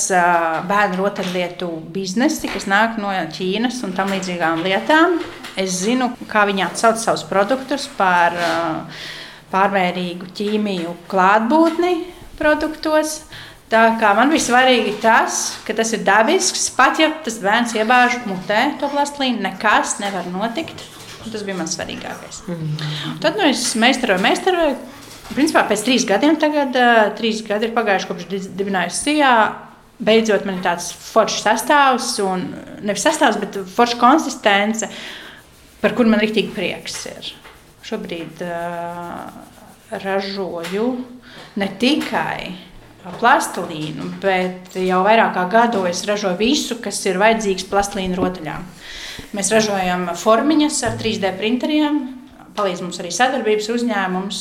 bērnu rotaļlietu biznesi, kas nāk no Ķīnas un tam līdzīgām lietām. Es zinu, kā viņi atsauc savus produktus par pārmērīgu ķīmiju klātbūtni produktos. Tā kā man bija svarīgi tas, ka tas ir dabisks. Pat ja tas bērns iebāž mutē to plastelīnu, nekas nevar notikt. Tas bija mans svarīgākais. Mm. Tad nu, es meistaroju, meistaroju. Principā pēc trīs gadiem, tagad uh, trīs gadi ir pagājuši kopš dibinājusi Sijā. Beidzot, man ir tāds foršs sastāvs, un nevis sastāvs, bet forša konsistence, par kuru man rīktīgi prieks ir. Šobrīd uh, ražoju ne tikai plastelīnu, bet jau vairāk kā gadu es ražoju visu, kas ir vajadzīgs plastelīnu rotaļām. Mēs ražojam formiņas ar 3D printeriem, palīdz mums arī sadarbības uzņēmums,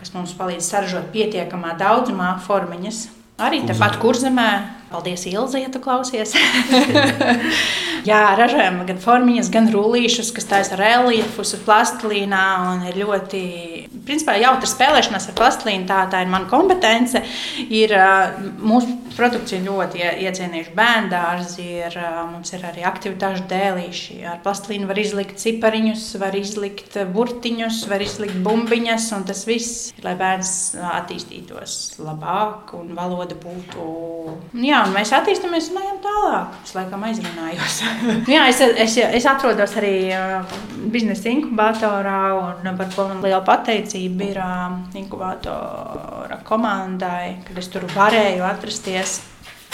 kas mums palīdz saražot pietiekamā daudzumā formiņas. Arī tepat kurzemē Paldies, Ilze, ja tu klausies. Jā, ražojam gan formiņas, gan rullīšus, kas taisa reliefus uz plastelīnā. Ir ļoti, principā, jautri spēlēšanās ar plastelīnu. Tā, tā ir mana kompetence. Ir, mūsu produkcija ļoti iecienījuši bērnu dārzi. Ir, mums ir arī aktivitāšu dēlīši. Ar plastelīnu var izlikt cipariņus, var izlikt burtiņus, var izlikt bumbiņas. Tas viss, lai bērns attīstītos labāk un valoda būtu. Jā, un mēs attīstāmies un ejam tālāk. Es laikam aizrunājos. jā, es, es, es atrodos arī uh, biznesa inkubatorā, un par ko man liela pateicība ir uh, inkubatora komandai, kad es tur varēju atrasties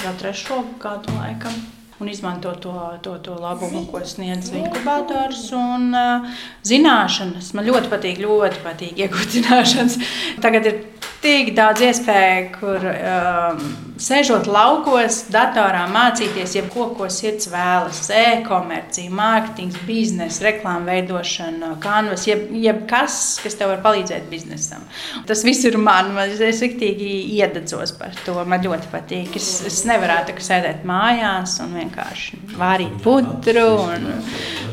jau trešo gadu laikam un izmanto to, to, to labumu, ko sniedz inkubators. Un, uh, zināšanas man ļoti patīk, ļoti patīk iegūt zināšanas. Tagad ir tik daudz iespēju, kur um, sēžot laukos, datorā mācīties, jebko, ko sirds vēlas. E-komercija, mārketings, biznesa, reklāmas veidošana, kanvas, jeb, jebkas, kas tev var palīdzēt biznesam. Tas viss ir man, es riktīgi iededzos par to. Man ļoti patīk. Es, es nevarētu sēdēt mājās un vienkārši vārīt putru un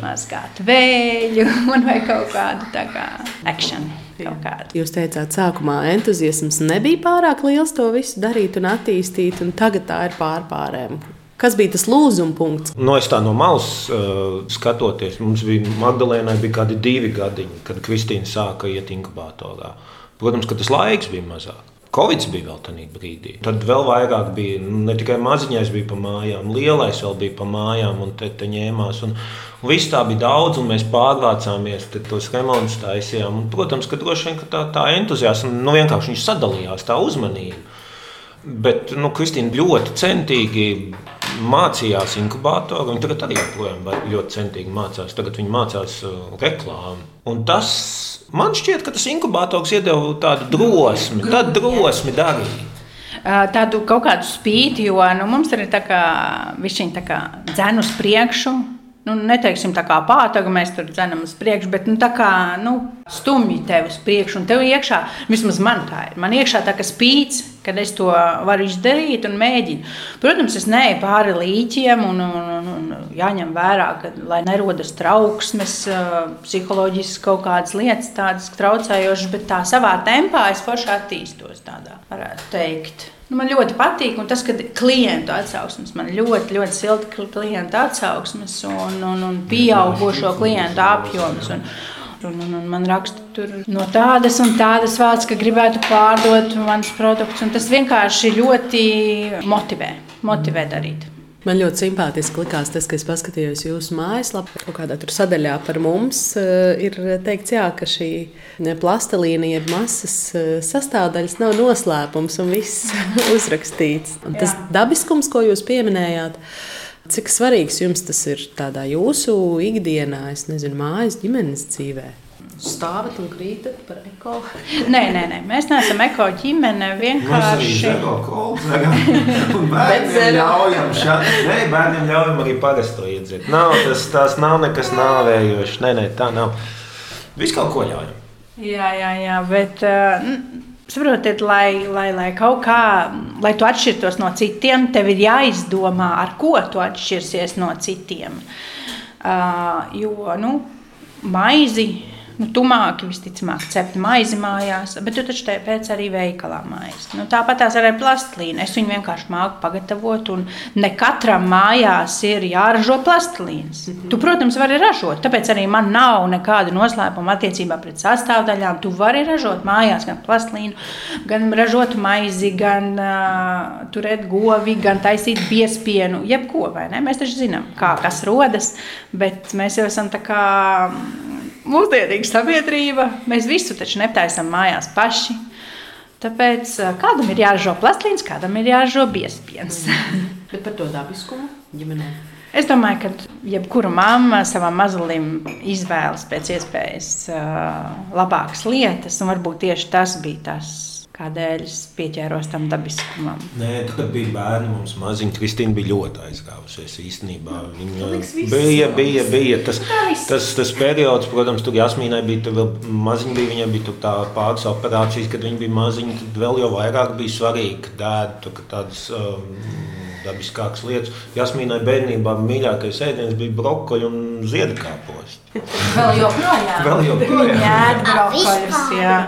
mazgāt vēļu un vai kaut kādu tā kā akciju. Kaut kāda. Jūs teicāt, sākumā entuziasms nebija pārāk liels to visu darīt un attīstīt, un tagad tā ir pārpārēm. Kas bija tas lūzuma punkts? No es tā no malas uh, skatoties, mums bija Magdalēnai bija kādi divi gadiņi, kad Kristīna sāka iet inkubatorā. Protams, ka tas laiks bija mazāk. Covid bija vēl tādā brīdī. Tad vēl vairāk bija nu, ne tikai maziņais, bija pa mājām, lielais vēl bija pa mājām un te, te ņēmās. Un, viss tā bija daudz, un mēs pārvācāmies, tos remontus taisījām. Un, protams, ka droši vien ka tā, tā entuziasma nu, vienkārši sadalījās, tā uzmanība. Bet nu, Kristīna ļoti centīgi mācījās inkubatoru. Viņa tagad arī joprojām ļoti centīgi mācās. Tagad viņa mācās uh, reklāmu. Un tas man šķiet, ka tas inkubators iedeva tādu drosmi, tādu drosmi darīt. Tādu kaut kādu spīti, jo nu, mums ir tā kā, kā dzēnu uz priekšu, nu, neteiksim tā kā pātaga, mēs tur dzenam uz priekšu, bet nu, tā kā nu, stumji tevi uz priekšu, un tev iekšā, vismaz man tā ir, man iekšā tā kā spīts, kad es to varu izdarīt un mēģinu. Protams, es neeju pāri līķiem, un, un, un, un jāņem vērā, ka, lai nerodas trauksmes, psiholoģiskas kaut kādas lietas, tādas traucējošas, bet tā savā tempā es forši attīstos tādā, varētu teikt. Nu, man ļoti patīk, tas, ka klientu atsauksmes, man ļoti, ļoti silti klientu atsauksmes un, un, un pieaugušo klientu apjoms. Un, un, un, un man raksta no tādas un tādas vārdas, ka gribētu pārdot manus produktus. Tas vienkārši ļoti motivē, motivē darīt. Man ļoti simpātiski likās tas, ka es paskatījos jūsu mājaslapā. Kaut kādā tur sadaļā par mums uh, ir teikts, jā, ka šī plastelīna, jeb masas uh, sastāvdaļas nav noslēpums un viss uzrakstīts. Un tas jā. dabiskums, ko jūs pieminējāt, cik svarīgs jums tas ir tādā jūsu ikdienā, es nezinu, mājas ģimenes dzīvēm stāvat un krītat par eko? Nē, nē, nē. mēs neesam eko ģimene. Vienkārši bērniem ļaujam, šādi, nē, bērniem ļaujam arī parasto iedzert. Nav, tas, tas nav nekas nāvējošs. Nē, nē, tā nav. Visu kaut ko ļaujam. Jā, jā, jā, bet uh, saprotiet, lai, lai, lai kaut kā, lai tu atšķirtos no citiem, tev ir jāizdomā, ar ko tu atšķirsies no citiem. Uh, jo, nu, maizi nu, tumāki visticamāk cept maizi mājās, bet tu taču pēc arī veikalā maizi. Nu, tāpat tās arī plastilīna. Es viņu vienkārši māku pagatavot, un ne katram mājās ir jāražo plastilīns. Mm -hmm. Tu, protams, vari ražot, tāpēc arī man nav nekāda noslēpuma attiecībā pret sastāvdaļām. Tu vari ražot mājās gan plastilīnu, gan ražot maizi, gan uh, turēt govi, gan taisīt biespienu, jebko? Mēs taču zinām, kā kas rodas, bet mēs jau esam tā kā mūsdienīga sabiedrība. Mēs visu taču netaisām mājās paši. Tāpēc kādam ir jāražo plastīns, kādam ir jāražo biespiens. Bet par to dabiskumu ģimenē. Es domāju, ka jebkura mamma savam mazulim izvēlas pēc iespējas uh, labākas lietas, un varbūt tieši tas bija tas kādēļ es pieķēros tam dabiskumam. Nē, tad, bija bērni, mums maziņa Kristīna bija ļoti aizgājusies īstenībā. Viņa bija, bija, bija tas, tas, tas periods, protams, tur Jasmīnai bija, tur vēl maziņa bija, viņai bija tā pāris operācijas, kad viņa bija maziņa, tad vēl jau vairāk bija svarīgi, ka dēdu tādas um, dabiskākas lietas. Jasmīnai bērnībā mīļākais ēdiens bija brokoļi un ziedkāpos. vēl joprojām. vēl joprojām. Jā, brokoļus, jā.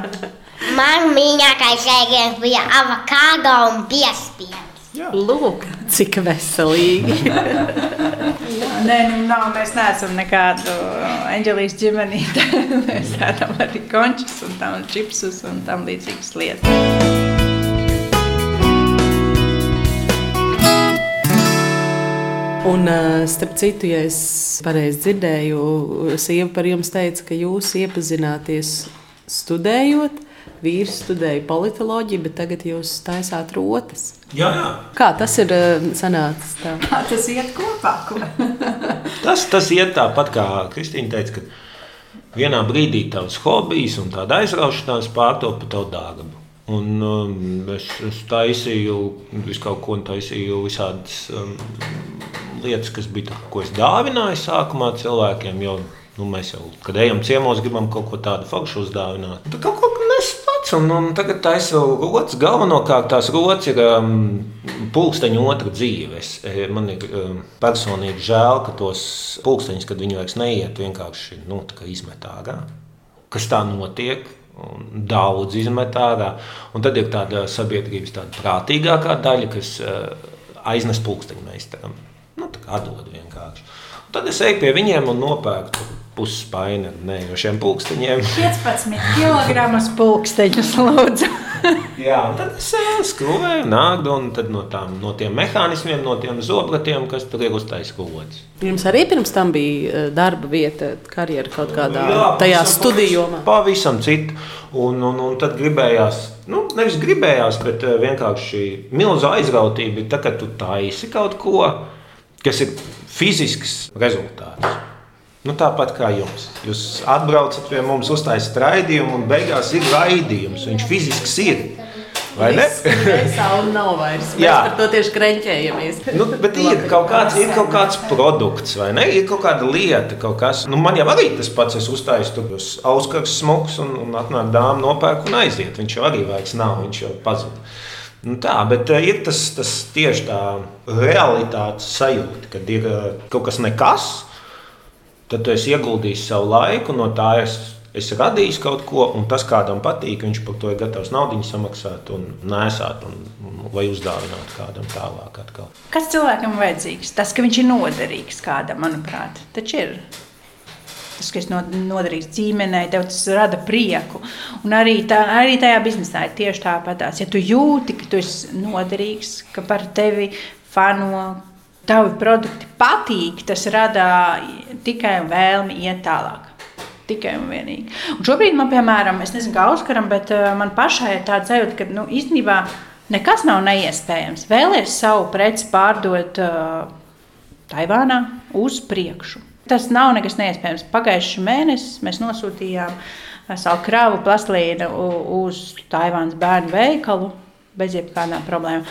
Man mīļākais ēdiens bija avokado un piespiedu. Lūk, cik veselīgi. Nē, nu, nav, mēs neesam nekādu eņģelīšu ģimenīti. mēs ēdam arī končus un tam čipsus un tam līdzīgas lietas. Un, starp citu, ja es pareizi dzirdēju, sieva par jums teica, ka jūs iepazināties studējot vīrs studēja politoloģiju, bet tagad jūs taisāt rotas. Jā, jā. Kā tas ir uh, sanācis? Tā? Kā tas iet kopā? tas, tas iet tāpat, kā Kristīna teica, ka vienā brīdī tavs hobijs un tāda aizraušanās pārtopa tavu darbu. Un, um, es, es taisīju visu kaut ko, taisīju visādas um, lietas, kas bija tā, ko es dāvināju sākumā cilvēkiem. Jo, nu, mēs jau, kad ejam ciemos, gribam kaut ko tādu foršu uzdāvināt. Tad kaut ko pats. Un, un tagad taisu rotas. Galvenokārt tās rotas ir um, pulksteņa otra dzīve. Es, e, man ir um, personīgi žēl, ka tos pulksteņus, kad viņi vairs neiet, vienkārši nu, izmet ārā. Kas tā notiek? daudz izmet ārā. Un tad ir tāda sabiedrības tāda prātīgākā daļa, kas uh, aiznes pulksteņu meistaram. Nu, tā kā atdod vienkārši. Tad es eju pie viņiem un nopērku pusi spaini ar nejošiem pulksteņiem. 15 kg pulksteņus lūdzu. Jā, tad es uh, skrūvēju nākdu un tad no, tām, no tiem mehānismiem, no tiem zobratiem, kas tur ir uztaisīts kods. Jums arī pirms tam bija eh, darba vieta, karjera kaut kādā Jā, tajā studijomā? Pavisam citu. Un, un, un tad gribējās, nu, nevis gribējās, bet eh, vienkārši milzu aizrautība ir tā, ka tu taisi kaut ko, kas ir fizisks rezultāts. Nu, tāpat kā jums. Jūs atbraucat pie mums, uztaisat raidījumu, un beigās ir raidījums. Viņš fizisks ir. Vai ne? Tā nav vairs. Mēs Jā, par to tieši kreņķējamies. Nu, bet ir kaut, kāds, ir kaut kāds produkts, vai ne? Ir kaut kāda lieta, kaut kas. Nu, man jau arī tas pats, es uztāju tur uz auskars smuks, un, un atnāk dāma nopērk un aiziet. Viņš jau arī vairs nav, viņš jau pazūd. Nu tā, bet uh, ir tas, tas tieši tā realitātes sajūta, kad ir uh, kaut kas nekas, tad tu esi ieguldījis savu laiku, no tā es, es radīju kaut ko, un tas kādam patīk, viņš par to ir gatavs naudu samaksāt un nēsāt, un, vai uzdāvināt kādam tālāk. Atkal. Kas cilvēkam vajadzīgs? Tas, ka viņš ir noderīgs kādam, manuprāt, taču ir. Tas, kas ir noderīgs ģimenei, tev tas rada prieku. Un arī, tā, arī tajā biznesā ir tieši tāpat. Ja tu jūti, ka tu esi noderīgs, ka par tevi fano, tavi produkti patīk, tas rada tikai vēlmi iet tālāk. Tikai un vienīgi. Un šobrīd man, piemēram, es nezinu, kā Oskaram, bet uh, man pašai ir tāda sajūta, ka nu, īstenībā nekas nav neiespējams. Vēlēties savu preci pārdot uh, Taivānā uz priekšu. Tas nav nekas neiespējams. Pagājušajā mēnesī mēs nosūtījām savu kravu plastlīnu uz Taivānas bērnu veikalu bez jebkādām problēmām.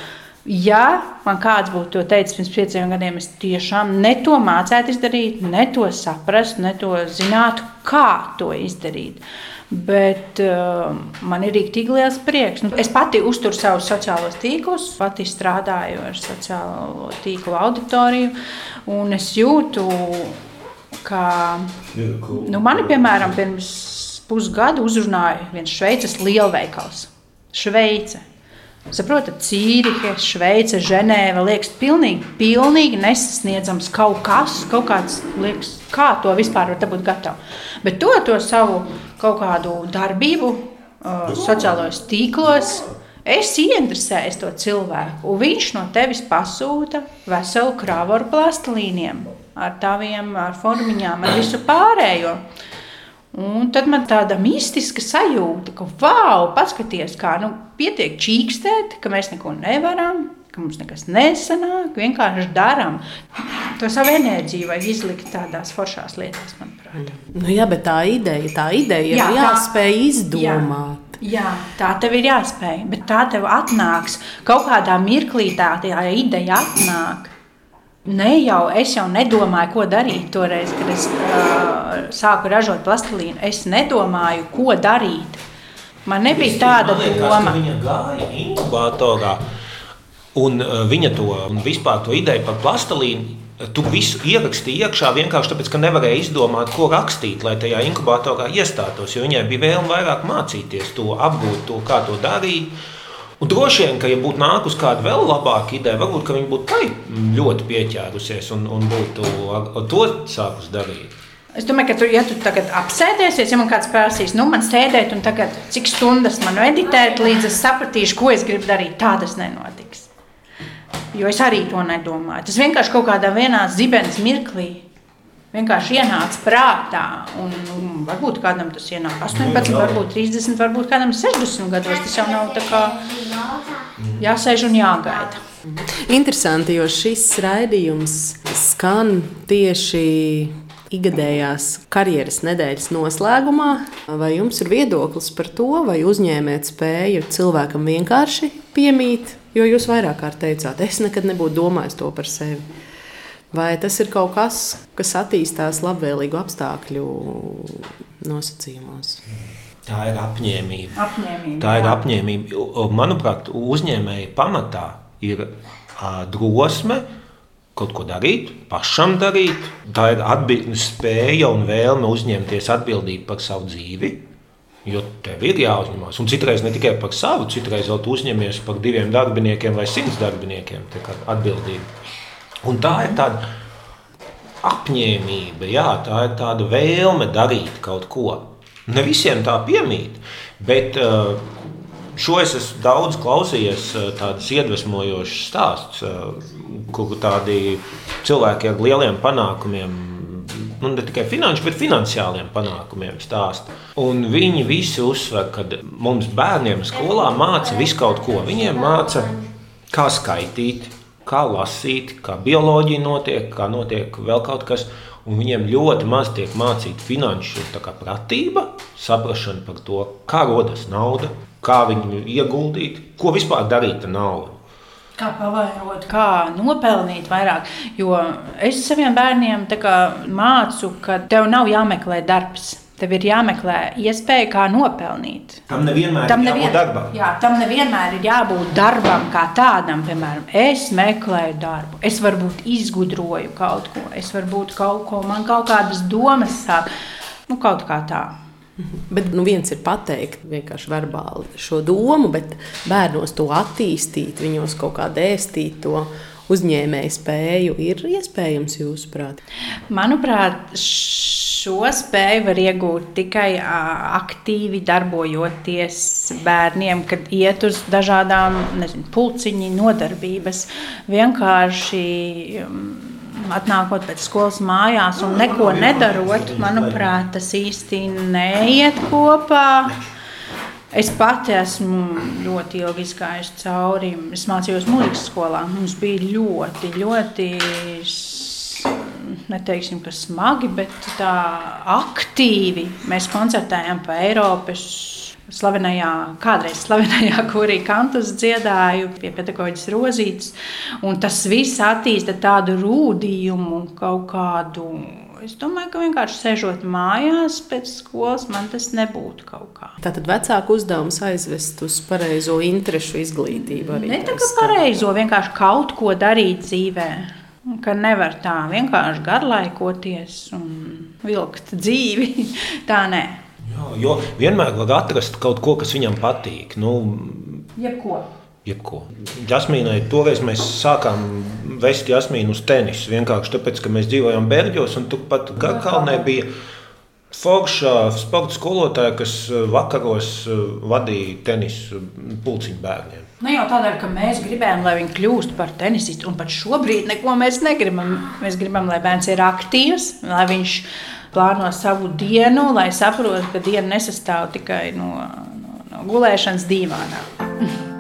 Ja man kāds būtu teicis pirms pieciem gadiem, es tiešām ne to mācētu izdarīt, ne to saprastu, ne to zinātu, kā to izdarīt. Bet uh, man ir rīktīgi liels prieks. Nu, es pati uzturu savus sociālos tīklus, pati strādāju ar sociālo tīklu auditoriju, un es jūtu, ka nu, mani, piemēram, pirms pusgada uzrunāja viens šveices lielveikals. Šveice Saprotat, Cīrihe, Šveice, Ženēva liekas pilnīgi, pilnīgi nesasniedzams kaut kas, kaut kāds liekas, kā to vispār var būt gatavs. Bet to, to savu kaut kādu darbību uh, sociālajos tīklos. Es ieinteresēju to cilvēku, un viņš no tevis pasūta veselu krāvu ar plastilīniem, ar taviem ar formiņām, ar visu pārējo. Un tad man tāda mistiska sajūta, ka, wow, paskatieties, kā nu, pietiek čīkstēt, ka mēs neko nevaram, ka mums nekas nesanāk, vienkārši darām. To savu enerģiju vajag izlikt tādās foršās lietās, manuprāt. Nu, jā, bet tā ideja, tā ideja ir jā, jāspēj tā, izdomāt. Jā, jā, tā tev ir jāspēj, bet tā tev atnāks kaut kādā mirklī, tā ideja atnāk. Ne jau es jau nedomāju, ko darīt toreiz, kad es uh, sāku ražot plastilīnu. Es nedomāju, ko darīt. Man nebija tāda liekas, doma. Viņa gāja inkubatorā, un uh, viņa to un vispār to ideju par plastilīnu. Tu visu ierakstīji iekšā vienkārši tāpēc, ka nevarēji izdomāt, ko rakstīt, lai tajā inkubatorā iestātos. Jo viņai bija vēlme vairāk mācīties to, apgūt to, kā to darīt. Un droši vien, ka, ja būtu nākusi kāda vēl labāka ideja, varbūt viņi būtu ļoti pieķērusies un, un būtu to sākus darīt. Es domāju, ka tu, ja tu tagad apsēdies, ja man kāds prasīs, nu, man sēdēt, un tagad, cik stundas man meditēt, līdz es sapratīšu, ko es gribu darīt, tā tas nenotiks. Jo es arī to nedomāju. Tas vienkārši kaut kādā vienā zibens mirklī vienkārši ienāca prātā. Un, un varbūt kādam tas ienāk 18, varbūt 30, varbūt kādam 60 gados. Tas jau nav tā kā jāsēž un jāgaida. Interesanti, jo šis raidījums skan tieši ikgadējās karjeras nedēļas noslēgumā. Vai jums ir viedoklis par to, vai uzņēmēt spēju cilvēkam vienkārši piemīt? Jo jūs vairāk kārt teicāt, es nekad nebūtu domājis to par sevi. Vai tas ir kaut kas, kas attīstās labvēlīgu apstākļu nosacījumos? Tā ir apņēmība. apņēmība tā ir jā. apņēmība. Manuprāt, uzņēmēji pamatā ir drosme kaut ko darīt, pašam darīt. Tā ir atbild, spēja un vēlme uzņemties atbildību par savu dzīvi. Jo tev ir jāuzņemas. Un citreiz ne tikai par savu, citreiz vēl uzņemies par diviem darbiniekiem vai simts darbiniekiem atbildību. Un tā ir tāda apņēmība, jā, tā ir tāda vēlme darīt kaut ko. Ne visiem tā piemīt, bet uh, šo es esmu daudz klausījies, uh, tādas iedvesmojošas stāstus, uh, kur tādi cilvēki ar lieliem panākumiem nu, ne tikai finanšu, bet finansiāliem panākumiem stāsta. Un viņi visi uzsver, ka mums bērniem skolā māca visu kaut ko. Viņiem māca, kā skaitīt, kā lasīt, kā bioloģija notiek, kā notiek vēl kaut kas. Un viņiem ļoti maz tiek mācīta finanšu pratība, saprāšana par to, kā rodas nauda, kā viņu ieguldīt, ko vispār darīt ar naudu. Kā pavairot, kā nopelnīt vairāk. Jo es saviem bērniem mācu, ka tev nav jāmeklē darbs. Tev ir jāmeklē iespēja, kā nopelnīt. Tam nevienmēr tam ir jābūt nevien, darbam. Jā, tam nevienmēr ir jābūt darbam kā tādam. Piemēram, es meklēju darbu, es varbūt izgudroju kaut ko, es varbūt kaut ko, man kaut kādas domas sāk. Nu, kaut kā tā. Bet nu, viens ir pateikt vienkārši verbāli šo domu, bet bērnos to attīstīt, viņos kaut kā dēstīt to uzņēmēju spēju, ir iespējams jūsuprāt? Manuprāt, šo spēju var iegūt tikai aktīvi darbojoties bērniem, kad iet uz dažādām nezinu, pulciņu nodarbības. Vienkārši atnākot pēc skolas mājās un neko nedarot, manuprāt, tas īsti neiet kopā. Es pati esmu ļoti ilgi izgājusi cauri. Es mācījos mūzikas skolā. Mums bija ļoti, ļoti, neteiksim, ka smagi, bet tā aktīvi. Mēs koncertējām pa Eiropas slavenajā, kādreiz slavenajā kurī kantus dziedāju pie pedagoģijas rozītes. Un tas viss attīsta tādu rūdījumu, kaut kādu. Es domāju, ka vienkārši sēžot mājās pēc skolas, man tas nebūtu kaut kā. Tātad vecāku uzdevums aizvest uz pareizo interešu izglītību. Ne tā kā pareizo, vienkārši kaut ko darīt dzīvē. Ka nevar tā vienkārši garlaikoties un vilkt dzīvi. Tā nē. Jā, jo vienmēr var atrast kaut ko, kas viņam patīk. Nu, Jebko. Jebko. Jasmīnai toreiz mēs sākām vest Jasmīnu uz tenisu. Vienkārši tāpēc, ka mēs dzīvojām Berģos, un turpat Garkalnē bija forša sporta skolotāja, kas eh, vakaros eh, vadīja tenisu pulciņu bērniem. Nu jau tādēļ, ka mēs gribējām, lai viņi kļūst par tenisistu, un pat šobrīd neko mēs negribam. Mēs gribam, lai bērns ir aktīvs, lai viņš plāno savu dienu, lai saprotu, ka diena nesastāv tikai no, no, no gulēšanas dīvānā.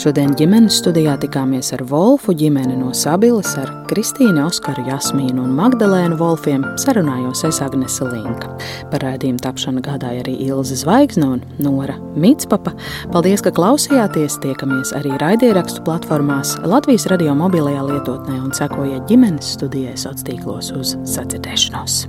Šodien ģimenes studijā tikāmies ar Wolfu ģimeni no Sabilas, ar Kristīnu, Oskaru, Jasmīnu un Magdalēnu Wolfiem. Sarunājos es Agnese Linka. Par rādījumu tapšanu gādāja arī Ilze Zvaigzne un Nora Mitspapa. Paldies, ka klausījāties! Tiekamies arī raidierakstu platformās Latvijas radio mobilajā lietotnē un sekojiet ģimenes studijai sociālos tīklos uz sacirdēšanos.